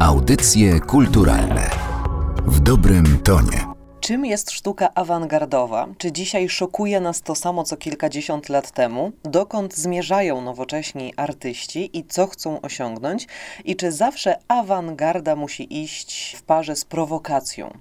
Audycje kulturalne w dobrym tonie. Czym jest sztuka awangardowa? Czy dzisiaj szokuje nas to samo co kilkadziesiąt lat temu? Dokąd zmierzają nowocześni artyści i co chcą osiągnąć? I czy zawsze awangarda musi iść w parze z prowokacją?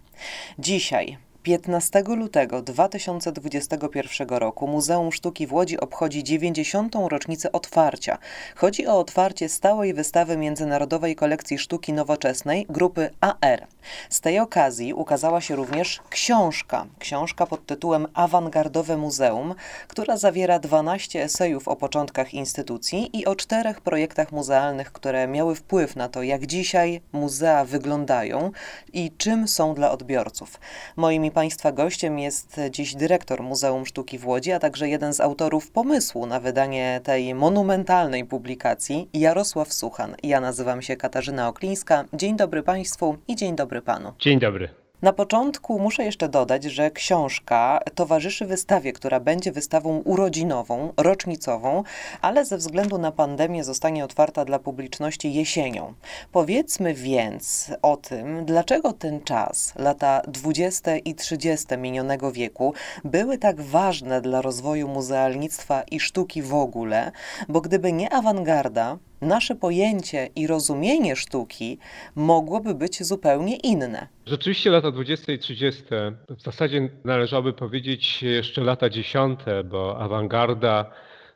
Dzisiaj 15 lutego 2021 roku Muzeum Sztuki w Łodzi obchodzi 90. rocznicę otwarcia. Chodzi o otwarcie stałej wystawy międzynarodowej kolekcji sztuki nowoczesnej grupy AR. Z tej okazji ukazała się również książka, książka pod tytułem Awangardowe Muzeum, która zawiera 12 esejów o początkach instytucji i o czterech projektach muzealnych, które miały wpływ na to, jak dzisiaj muzea wyglądają i czym są dla odbiorców. Moimi Państwa gościem jest dziś dyrektor Muzeum Sztuki w Łodzi, a także jeden z autorów pomysłu na wydanie tej monumentalnej publikacji, Jarosław Suchan. Ja nazywam się Katarzyna Oklińska. Dzień dobry Państwu i dzień dobry Panu. Dzień dobry. Na początku muszę jeszcze dodać, że książka towarzyszy wystawie, która będzie wystawą urodzinową, rocznicową, ale ze względu na pandemię zostanie otwarta dla publiczności jesienią. Powiedzmy więc o tym, dlaczego ten czas, lata 20 i 30 minionego wieku, były tak ważne dla rozwoju muzealnictwa i sztuki w ogóle, bo gdyby nie awangarda, nasze pojęcie i rozumienie sztuki mogłoby być zupełnie inne. Rzeczywiście lata 20 i 30 w zasadzie należałoby powiedzieć jeszcze lata 10, bo awangarda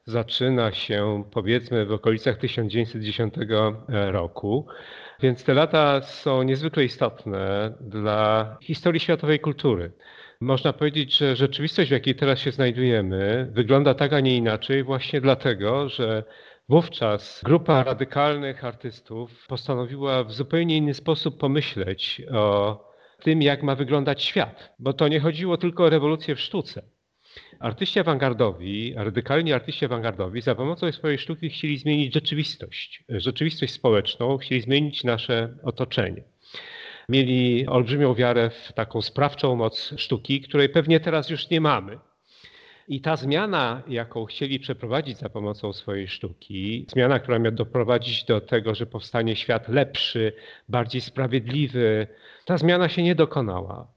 zaczyna się powiedzmy w okolicach 1910 roku. Więc te lata są niezwykle istotne dla historii światowej kultury. Można powiedzieć, że rzeczywistość, w jakiej teraz się znajdujemy, wygląda tak, a nie inaczej, właśnie dlatego, że Wówczas grupa radykalnych artystów postanowiła w zupełnie inny sposób pomyśleć o tym, jak ma wyglądać świat, bo to nie chodziło tylko o rewolucję w sztuce. Artyści awangardowi, radykalni artyści awangardowi za pomocą swojej sztuki chcieli zmienić rzeczywistość, rzeczywistość społeczną, chcieli zmienić nasze otoczenie. Mieli olbrzymią wiarę w taką sprawczą moc sztuki, której pewnie teraz już nie mamy. I ta zmiana, jaką chcieli przeprowadzić za pomocą swojej sztuki, zmiana, która miała doprowadzić do tego, że powstanie świat lepszy, bardziej sprawiedliwy, ta zmiana się nie dokonała.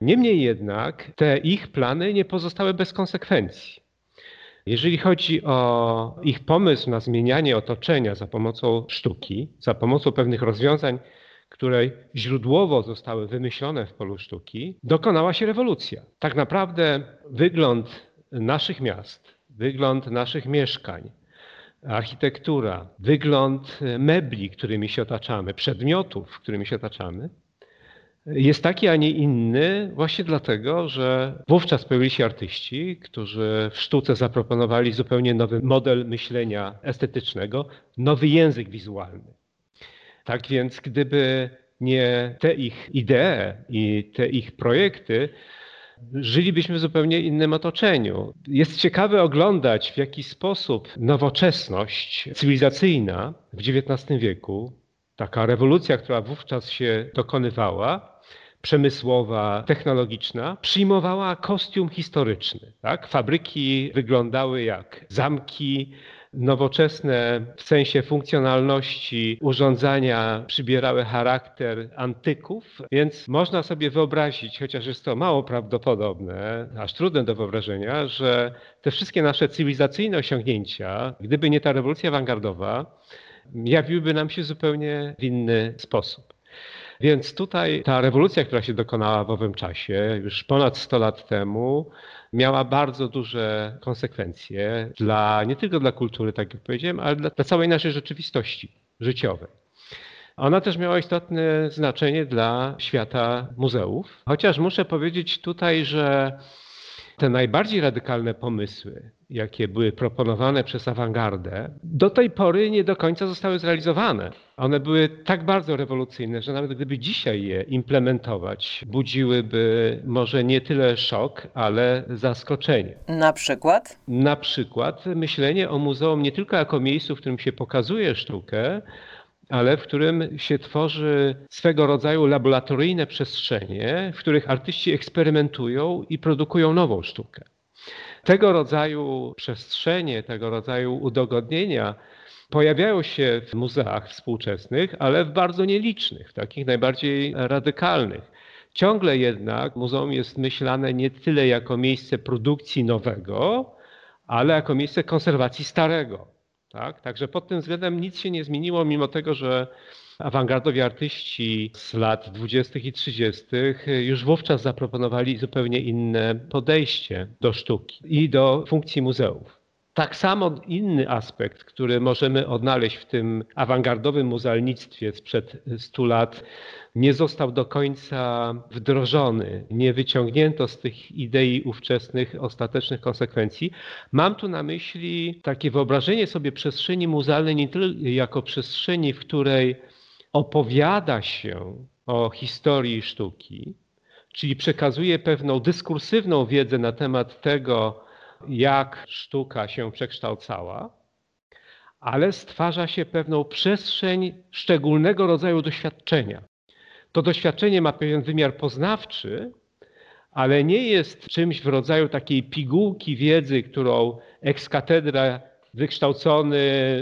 Niemniej jednak te ich plany nie pozostały bez konsekwencji. Jeżeli chodzi o ich pomysł na zmienianie otoczenia za pomocą sztuki, za pomocą pewnych rozwiązań, które źródłowo zostały wymyślone w polu sztuki, dokonała się rewolucja. Tak naprawdę wygląd naszych miast, wygląd naszych mieszkań, architektura, wygląd mebli, którymi się otaczamy, przedmiotów, którymi się otaczamy, jest taki, a nie inny właśnie dlatego, że wówczas pojawili się artyści, którzy w sztuce zaproponowali zupełnie nowy model myślenia estetycznego, nowy język wizualny. Tak więc, gdyby nie te ich idee i te ich projekty, żylibyśmy w zupełnie innym otoczeniu. Jest ciekawe oglądać, w jaki sposób nowoczesność cywilizacyjna w XIX wieku, taka rewolucja, która wówczas się dokonywała, przemysłowa, technologiczna, przyjmowała kostium historyczny. Tak? Fabryki wyglądały jak zamki, nowoczesne w sensie funkcjonalności urządzenia przybierały charakter antyków, więc można sobie wyobrazić, chociaż jest to mało prawdopodobne, aż trudne do wyobrażenia, że te wszystkie nasze cywilizacyjne osiągnięcia, gdyby nie ta rewolucja awangardowa, jawiłyby nam się zupełnie w inny sposób. Więc tutaj ta rewolucja, która się dokonała w owym czasie, już ponad 100 lat temu, miała bardzo duże konsekwencje dla, nie tylko dla kultury, tak jak powiedziałem, ale dla, dla całej naszej rzeczywistości życiowej. Ona też miała istotne znaczenie dla świata muzeów, chociaż muszę powiedzieć tutaj, że te najbardziej radykalne pomysły, jakie były proponowane przez awangardę, do tej pory nie do końca zostały zrealizowane. One były tak bardzo rewolucyjne, że nawet gdyby dzisiaj je implementować, budziłyby może nie tyle szok, ale zaskoczenie. Na przykład? Na przykład myślenie o muzeum nie tylko jako miejscu, w którym się pokazuje sztukę, ale w którym się tworzy swego rodzaju laboratoryjne przestrzenie, w których artyści eksperymentują i produkują nową sztukę. Tego rodzaju przestrzenie, tego rodzaju udogodnienia pojawiają się w muzeach współczesnych, ale w bardzo nielicznych, takich najbardziej radykalnych. Ciągle jednak muzeum jest myślane nie tyle jako miejsce produkcji nowego, ale jako miejsce konserwacji starego. Tak? Także pod tym względem nic się nie zmieniło, mimo tego, że awangardowi artyści z lat 20. i 30. już wówczas zaproponowali zupełnie inne podejście do sztuki i do funkcji muzeów. Tak samo inny aspekt, który możemy odnaleźć w tym awangardowym muzealnictwie sprzed 100 lat, nie został do końca wdrożony, nie wyciągnięto z tych idei ówczesnych ostatecznych konsekwencji. Mam tu na myśli takie wyobrażenie sobie przestrzeni muzealnej nie tylko jako przestrzeni, w której opowiada się o historii sztuki, czyli przekazuje pewną dyskursywną wiedzę na temat tego, jak sztuka się przekształcała, ale stwarza się pewną przestrzeń szczególnego rodzaju doświadczenia. To doświadczenie ma pewien wymiar poznawczy, ale nie jest czymś w rodzaju takiej pigułki wiedzy, którą ex cathedra wykształcony,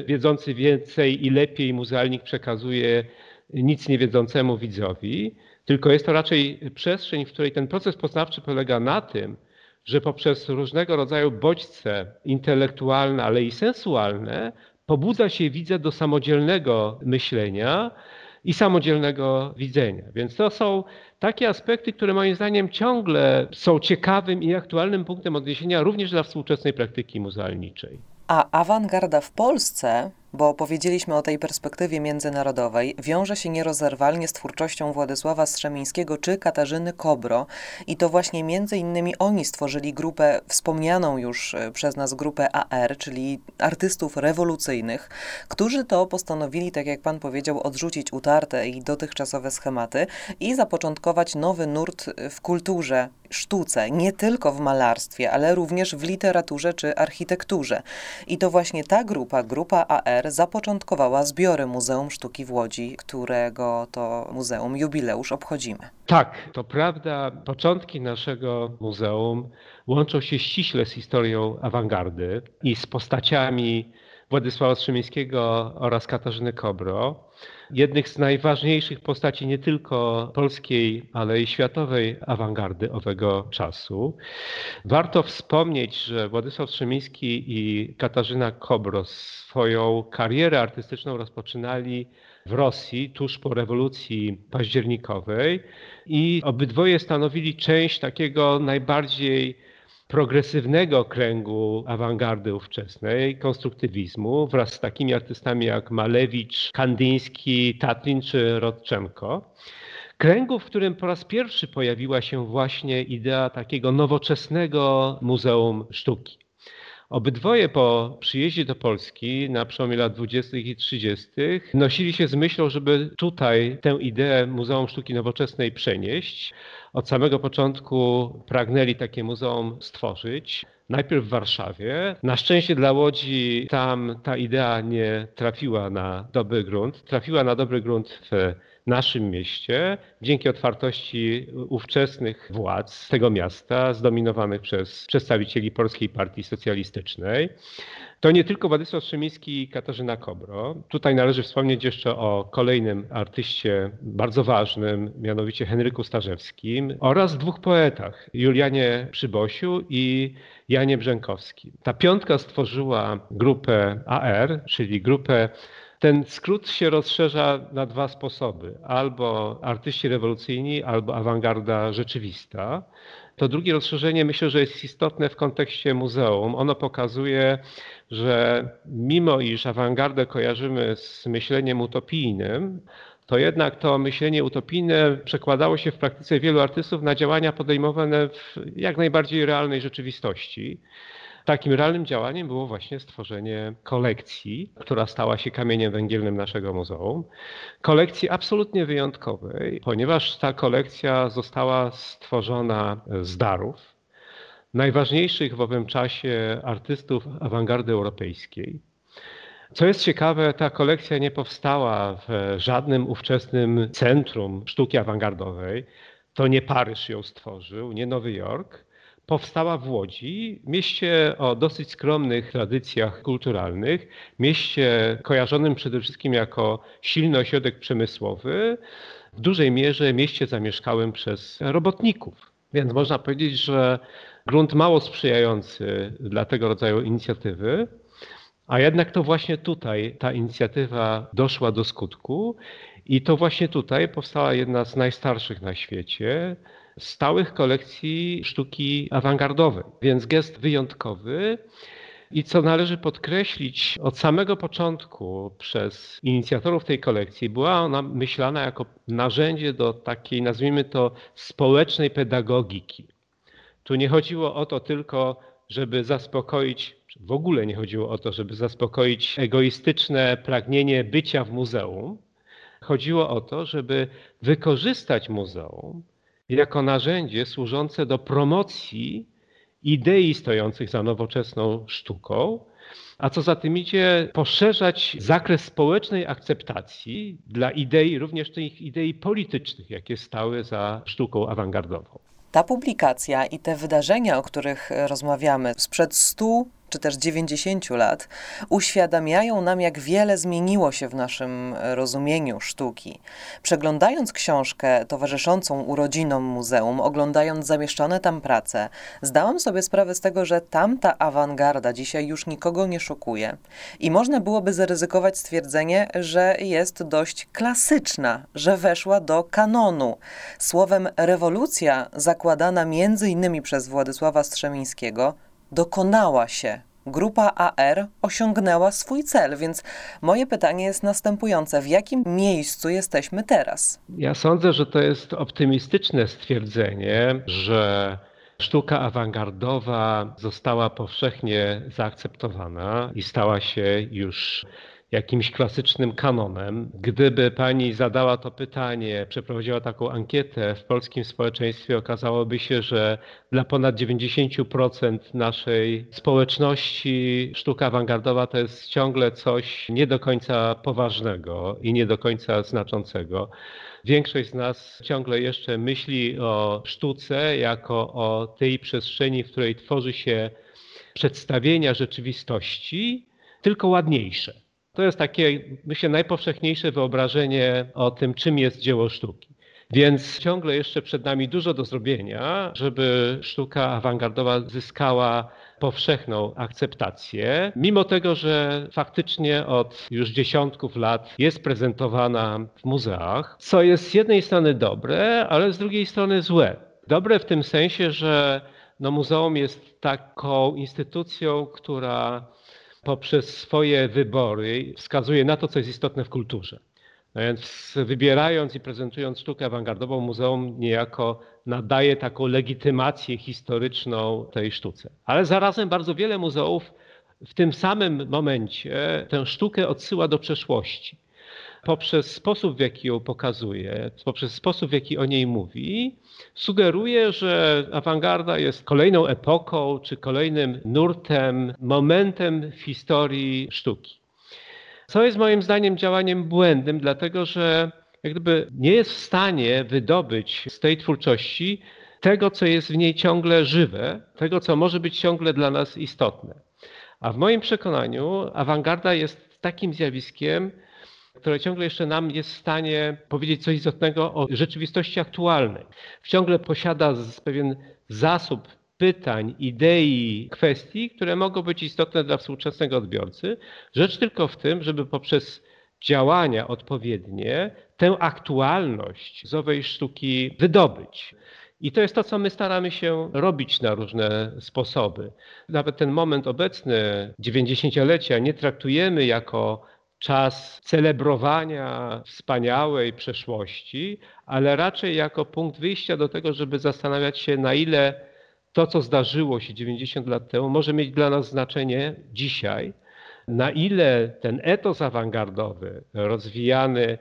wiedzący więcej i lepiej muzealnik przekazuje nic niewiedzącemu widzowi, tylko jest to raczej przestrzeń, w której ten proces poznawczy polega na tym, że poprzez różnego rodzaju bodźce intelektualne, ale i sensualne, pobudza się widza do samodzielnego myślenia i samodzielnego widzenia. Więc to są takie aspekty, które moim zdaniem ciągle są ciekawym i aktualnym punktem odniesienia również dla współczesnej praktyki muzealniczej. A awangarda w Polsce bo powiedzieliśmy o tej perspektywie międzynarodowej, wiąże się nierozerwalnie z twórczością Władysława Strzemińskiego czy Katarzyny Kobro. I to właśnie między innymi oni stworzyli grupę, wspomnianą już e, przez nas grupę AR, czyli artystów rewolucyjnych, którzy to postanowili, tak jak pan powiedział, odrzucić utarte i dotychczasowe schematy i zapoczątkować nowy nurt w kulturze, sztuce, nie tylko w malarstwie, ale również w literaturze czy architekturze. I to właśnie ta grupa, grupa AR, zapoczątkowała zbiory Muzeum Sztuki w Łodzi, którego to muzeum jubileusz obchodzimy. Tak, to prawda. Początki naszego muzeum łączą się ściśle z historią awangardy i z postaciami Władysława Strzemińskiego oraz Katarzyny Kobro jednych z najważniejszych postaci nie tylko polskiej, ale i światowej awangardy owego czasu. Warto wspomnieć, że Władysław Strzemiński i Katarzyna Kobro swoją karierę artystyczną rozpoczynali w Rosji tuż po rewolucji październikowej i obydwoje stanowili część takiego najbardziej progresywnego kręgu awangardy ówczesnej, konstruktywizmu, wraz z takimi artystami jak Malewicz, Kandyński, Tatlin czy Rodczenko. Kręgu, w którym po raz pierwszy pojawiła się właśnie idea takiego nowoczesnego muzeum sztuki. Obydwoje po przyjeździe do Polski na przełomie lat 20. i 30. nosili się z myślą, żeby tutaj tę ideę Muzeum Sztuki Nowoczesnej przenieść. Od samego początku pragnęli takie muzeum stworzyć. Najpierw w Warszawie. Na szczęście dla Łodzi tam ta idea nie trafiła na dobry grunt. Trafiła na dobry grunt w naszym mieście, dzięki otwartości ówczesnych władz tego miasta, zdominowanych przez przedstawicieli Polskiej Partii Socjalistycznej. To nie tylko Władysław Szymiński i Katarzyna Kobro. Tutaj należy wspomnieć jeszcze o kolejnym artyście bardzo ważnym, mianowicie Henryku Starzewskim oraz dwóch poetach, Julianie Przybosiu i Janie Brzękowskim. Ta piątka stworzyła grupę AR, czyli grupę ten skrót się rozszerza na dwa sposoby: albo artyści rewolucyjni, albo awangarda rzeczywista. To drugie rozszerzenie myślę, że jest istotne w kontekście muzeum. Ono pokazuje, że mimo iż awangardę kojarzymy z myśleniem utopijnym, to jednak to myślenie utopijne przekładało się w praktyce wielu artystów na działania podejmowane w jak najbardziej realnej rzeczywistości. Takim realnym działaniem było właśnie stworzenie kolekcji, która stała się kamieniem węgielnym naszego muzeum. Kolekcji absolutnie wyjątkowej, ponieważ ta kolekcja została stworzona z darów najważniejszych w owym czasie artystów awangardy europejskiej. Co jest ciekawe, ta kolekcja nie powstała w żadnym ówczesnym centrum sztuki awangardowej. To nie Paryż ją stworzył, nie Nowy Jork, powstała w Łodzi, mieście o dosyć skromnych tradycjach kulturalnych, mieście kojarzonym przede wszystkim jako silny ośrodek przemysłowy, w dużej mierze mieście zamieszkałym przez robotników. Więc można powiedzieć, że grunt mało sprzyjający dla tego rodzaju inicjatywy, a jednak to właśnie tutaj ta inicjatywa doszła do skutku i to właśnie tutaj powstała jedna z najstarszych na świecie stałych kolekcji sztuki awangardowej. Więc gest wyjątkowy. I co należy podkreślić, od samego początku przez inicjatorów tej kolekcji była ona myślana jako narzędzie do takiej, nazwijmy to, społecznej pedagogiki. Tu nie chodziło o to tylko, żeby zaspokoić, w ogóle nie chodziło o to, żeby zaspokoić egoistyczne pragnienie bycia w muzeum. Chodziło o to, żeby wykorzystać muzeum jako narzędzie służące do promocji idei stojących za nowoczesną sztuką, a co za tym idzie, poszerzać zakres społecznej akceptacji dla idei, również tych idei politycznych, jakie stały za sztuką awangardową. Ta publikacja i te wydarzenia, o których rozmawiamy, sprzed 100 czy też 90 lat, uświadamiają nam, jak wiele zmieniło się w naszym rozumieniu sztuki. Przeglądając książkę towarzyszącą urodzinom muzeum, oglądając zamieszczone tam prace, zdałam sobie sprawę z tego, że tamta awangarda dzisiaj już nikogo nie szokuje. I można byłoby zaryzykować stwierdzenie, że jest dość klasyczna, że weszła do kanonu. Słowem rewolucja zakładana między innymi przez Władysława Strzemińskiego dokonała się. Grupa AR osiągnęła swój cel, więc moje pytanie jest następujące: w jakim miejscu jesteśmy teraz? Ja sądzę, że to jest optymistyczne stwierdzenie, że sztuka awangardowa została powszechnie zaakceptowana i stała się już jakimś klasycznym kanonem. Gdyby pani zadała to pytanie, przeprowadziła taką ankietę w polskim społeczeństwie, okazałoby się, że dla ponad 90% naszej społeczności sztuka awangardowa to jest ciągle coś nie do końca poważnego i nie do końca znaczącego. Większość z nas ciągle jeszcze myśli o sztuce jako o tej przestrzeni, w której tworzy się przedstawienia rzeczywistości, tylko ładniejsze. To jest takie, myślę, najpowszechniejsze wyobrażenie o tym, czym jest dzieło sztuki. Więc ciągle jeszcze przed nami dużo do zrobienia, żeby sztuka awangardowa zyskała powszechną akceptację, mimo tego, że faktycznie od już dziesiątków lat jest prezentowana w muzeach, co jest z jednej strony dobre, ale z drugiej strony złe. Dobre w tym sensie, że no, muzeum jest taką instytucją, która poprzez swoje wybory wskazuje na to, co jest istotne w kulturze. No więc wybierając i prezentując sztukę awangardową, muzeum niejako nadaje taką legitymację historyczną tej sztuce. Ale zarazem bardzo wiele muzeów w tym samym momencie tę sztukę odsyła do przeszłości. Poprzez sposób, w jaki ją pokazuje, poprzez sposób, w jaki o niej mówi, sugeruje, że awangarda jest kolejną epoką czy kolejnym nurtem, momentem w historii sztuki. Co jest moim zdaniem działaniem błędnym, dlatego że jak gdyby nie jest w stanie wydobyć z tej twórczości tego, co jest w niej ciągle żywe, tego, co może być ciągle dla nas istotne. A w moim przekonaniu awangarda jest takim zjawiskiem, które ciągle jeszcze nam jest w stanie powiedzieć coś istotnego o rzeczywistości aktualnej. Ciągle posiada pewien zasób pytań, idei, kwestii, które mogą być istotne dla współczesnego odbiorcy. Rzecz tylko w tym, żeby poprzez działania odpowiednie tę aktualność z owej sztuki wydobyć. I to jest to, co my staramy się robić na różne sposoby. Nawet ten moment obecny, 90-lecia, nie traktujemy jako czas celebrowania wspaniałej przeszłości, ale raczej jako punkt wyjścia do tego, żeby zastanawiać się, na ile to, co zdarzyło się 90 lat temu, może mieć dla nas znaczenie dzisiaj, na ile ten etos awangardowy rozwijany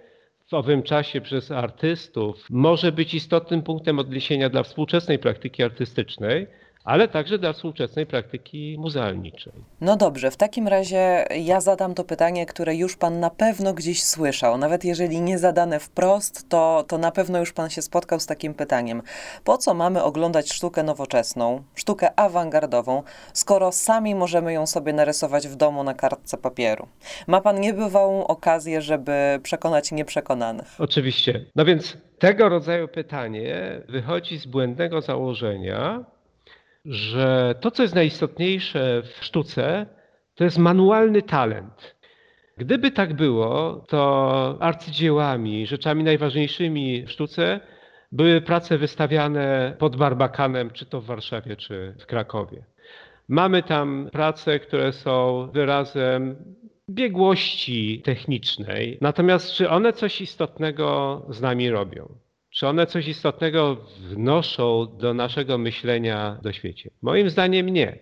w owym czasie przez artystów może być istotnym punktem odniesienia dla współczesnej praktyki artystycznej, ale także dla współczesnej praktyki muzealniczej. No dobrze, w takim razie ja zadam to pytanie, które już Pan na pewno gdzieś słyszał. Nawet jeżeli nie zadane wprost, to, to na pewno już Pan się spotkał z takim pytaniem. Po co mamy oglądać sztukę nowoczesną, sztukę awangardową, skoro sami możemy ją sobie narysować w domu na kartce papieru? Ma Pan niebywałą okazję, żeby przekonać nieprzekonanych. Oczywiście. No więc tego rodzaju pytanie wychodzi z błędnego założenia, że to, co jest najistotniejsze w sztuce, to jest manualny talent. Gdyby tak było, to arcydziełami, rzeczami najważniejszymi w sztuce były prace wystawiane pod Barbakanem, czy to w Warszawie, czy w Krakowie. Mamy tam prace, które są wyrazem biegłości technicznej, natomiast czy one coś istotnego z nami robią? Czy one coś istotnego wnoszą do naszego myślenia do świecie? Moim zdaniem nie.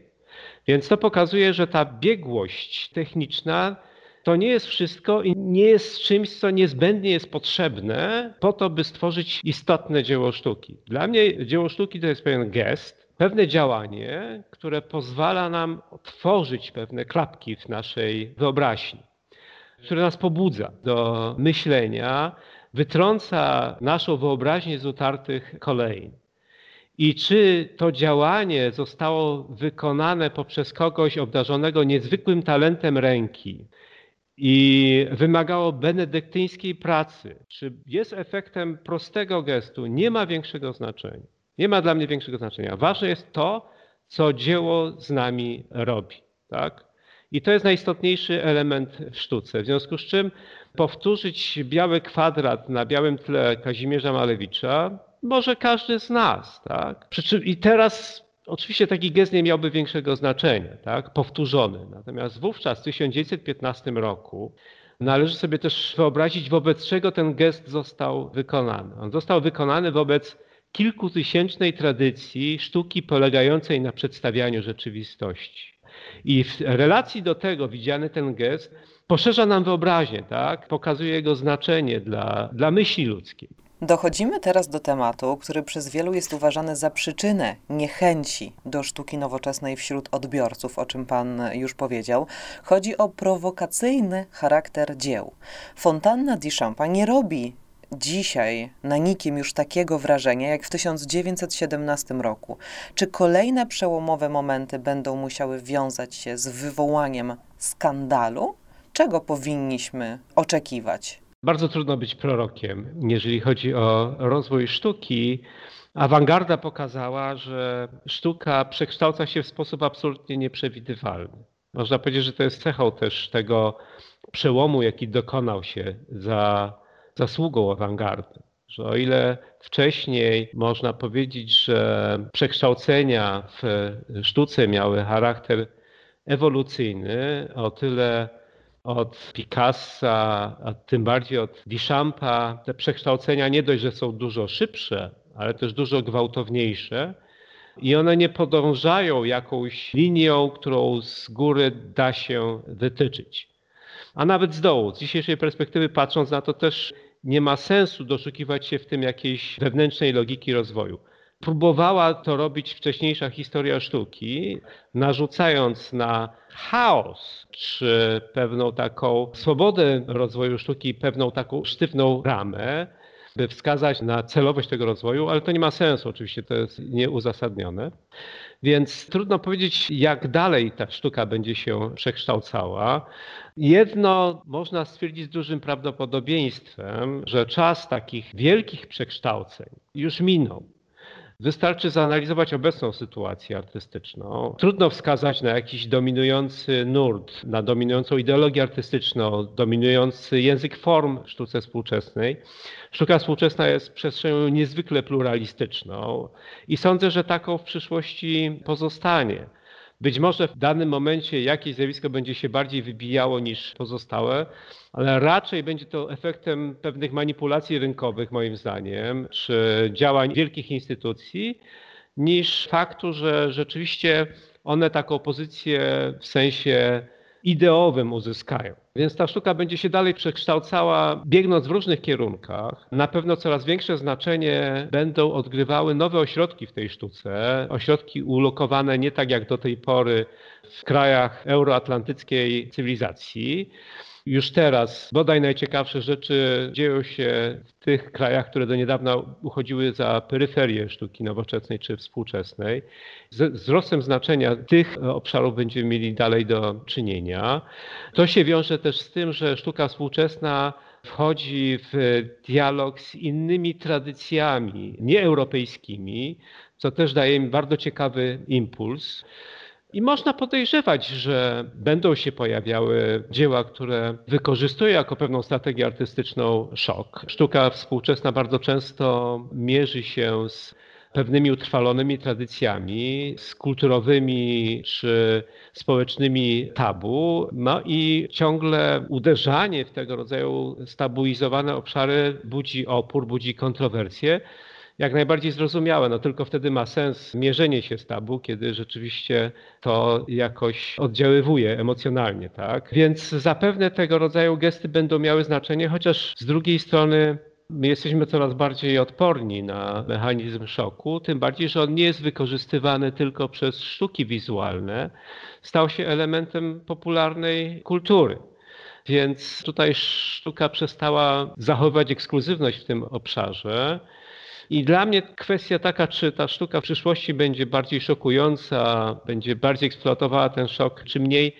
Więc to pokazuje, że ta biegłość techniczna to nie jest wszystko i nie jest czymś, co niezbędnie jest potrzebne po to, by stworzyć istotne dzieło sztuki. Dla mnie dzieło sztuki to jest pewien gest, pewne działanie, które pozwala nam otworzyć pewne klapki w naszej wyobraźni, które nas pobudza do myślenia, wytrąca naszą wyobraźnię z utartych kolei. I czy to działanie zostało wykonane poprzez kogoś obdarzonego niezwykłym talentem ręki i wymagało benedyktyńskiej pracy, czy jest efektem prostego gestu, nie ma większego znaczenia. Nie ma dla mnie większego znaczenia. Ważne jest to, co dzieło z nami robi. Tak? I to jest najistotniejszy element w sztuce. W związku z czym powtórzyć biały kwadrat na białym tle Kazimierza Malewicza może każdy z nas. Tak? I teraz oczywiście taki gest nie miałby większego znaczenia, tak? powtórzony. Natomiast wówczas w 1915 roku należy sobie też wyobrazić, wobec czego ten gest został wykonany. On został wykonany wobec kilkutysięcznej tradycji sztuki polegającej na przedstawianiu rzeczywistości. I w relacji do tego widziany ten gest poszerza nam wyobraźnię, tak? pokazuje jego znaczenie dla, dla myśli ludzkiej. Dochodzimy teraz do tematu, który przez wielu jest uważany za przyczynę niechęci do sztuki nowoczesnej wśród odbiorców, o czym Pan już powiedział. Chodzi o prowokacyjny charakter dzieł. Fontanna di Champa nie robi dzisiaj na nikim już takiego wrażenia jak w 1917 roku? Czy kolejne przełomowe momenty będą musiały wiązać się z wywołaniem skandalu? Czego powinniśmy oczekiwać? Bardzo trudno być prorokiem, jeżeli chodzi o rozwój sztuki. Awangarda pokazała, że sztuka przekształca się w sposób absolutnie nieprzewidywalny. Można powiedzieć, że to jest cechą też tego przełomu, jaki dokonał się za zasługą awangardy. Że o ile wcześniej można powiedzieć, że przekształcenia w sztuce miały charakter ewolucyjny, o tyle od Picassa, a tym bardziej od Duchampa, te przekształcenia nie dość, że są dużo szybsze, ale też dużo gwałtowniejsze. I one nie podążają jakąś linią, którą z góry da się wytyczyć. A nawet z dołu. Z dzisiejszej perspektywy patrząc na to też nie ma sensu doszukiwać się w tym jakiejś wewnętrznej logiki rozwoju. Próbowała to robić wcześniejsza historia sztuki, narzucając na chaos czy pewną taką swobodę rozwoju sztuki, pewną taką sztywną ramę, by wskazać na celowość tego rozwoju, ale to nie ma sensu, oczywiście to jest nieuzasadnione. Więc trudno powiedzieć, jak dalej ta sztuka będzie się przekształcała. Jedno można stwierdzić z dużym prawdopodobieństwem, że czas takich wielkich przekształceń już minął. Wystarczy zanalizować obecną sytuację artystyczną. Trudno wskazać na jakiś dominujący nurt, na dominującą ideologię artystyczną, dominujący język form w sztuce współczesnej. Sztuka współczesna jest przestrzenią niezwykle pluralistyczną i sądzę, że taką w przyszłości pozostanie. Być może w danym momencie jakieś zjawisko będzie się bardziej wybijało niż pozostałe, ale raczej będzie to efektem pewnych manipulacji rynkowych, moim zdaniem, czy działań wielkich instytucji, niż faktu, że rzeczywiście one taką pozycję w sensie ideowym uzyskają. Więc ta sztuka będzie się dalej przekształcała, biegnąc w różnych kierunkach. Na pewno coraz większe znaczenie będą odgrywały nowe ośrodki w tej sztuce. Ośrodki ulokowane nie tak jak do tej pory w krajach euroatlantyckiej cywilizacji. Już teraz bodaj najciekawsze rzeczy dzieją się w tych krajach, które do niedawna uchodziły za peryferię sztuki nowoczesnej czy współczesnej. Z wzrostem znaczenia tych obszarów będziemy mieli dalej do czynienia. To się wiąże też z tym, że sztuka współczesna wchodzi w dialog z innymi tradycjami nieeuropejskimi, co też daje im bardzo ciekawy impuls. I można podejrzewać, że będą się pojawiały dzieła, które wykorzystują jako pewną strategię artystyczną. Szok. Sztuka współczesna bardzo często mierzy się z pewnymi utrwalonymi tradycjami, z kulturowymi czy społecznymi tabu, no i ciągle uderzanie w tego rodzaju stabilizowane obszary budzi opór, budzi kontrowersje jak najbardziej zrozumiałe. No tylko wtedy ma sens mierzenie się z tabu, kiedy rzeczywiście to jakoś oddziaływuje emocjonalnie, tak? Więc zapewne tego rodzaju gesty będą miały znaczenie, chociaż z drugiej strony my jesteśmy coraz bardziej odporni na mechanizm szoku, tym bardziej, że on nie jest wykorzystywany tylko przez sztuki wizualne, stał się elementem popularnej kultury. Więc tutaj sztuka przestała zachowywać ekskluzywność w tym obszarze. I dla mnie kwestia taka, czy ta sztuka w przyszłości będzie bardziej szokująca, będzie bardziej eksploatowała ten szok, czy mniej,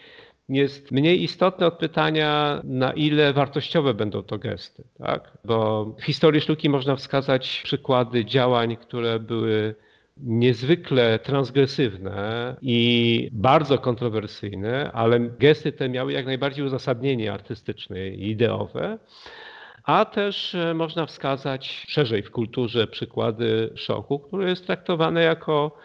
jest mniej istotne od pytania, na ile wartościowe będą to gesty. Tak? Bo w historii sztuki można wskazać przykłady działań, które były niezwykle transgresywne i bardzo kontrowersyjne, ale gesty te miały jak najbardziej uzasadnienie artystyczne i ideowe a też e, można wskazać szerzej w kulturze przykłady szoku, które jest traktowane jako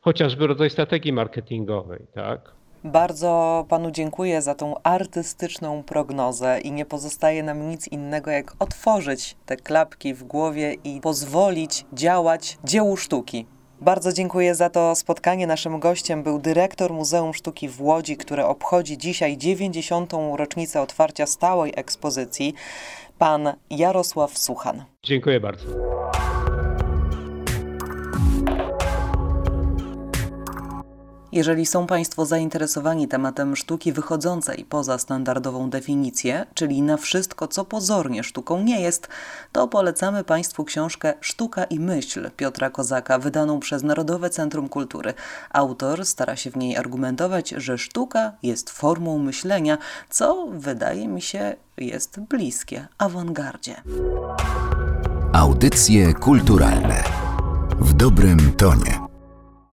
chociażby rodzaj strategii marketingowej. Tak? Bardzo panu dziękuję za tą artystyczną prognozę i nie pozostaje nam nic innego jak otworzyć te klapki w głowie i pozwolić działać dziełu sztuki. Bardzo dziękuję za to spotkanie. Naszym gościem był dyrektor Muzeum Sztuki w Łodzi, które obchodzi dzisiaj 90. rocznicę otwarcia stałej ekspozycji pan Jarosław Suchan. Dziękuję bardzo. Jeżeli są Państwo zainteresowani tematem sztuki wychodzącej poza standardową definicję, czyli na wszystko, co pozornie sztuką nie jest, to polecamy Państwu książkę Sztuka i myśl Piotra Kozaka, wydaną przez Narodowe Centrum Kultury. Autor stara się w niej argumentować, że sztuka jest formą myślenia, co wydaje mi się jest bliskie awangardzie. Audycje kulturalne w dobrym tonie.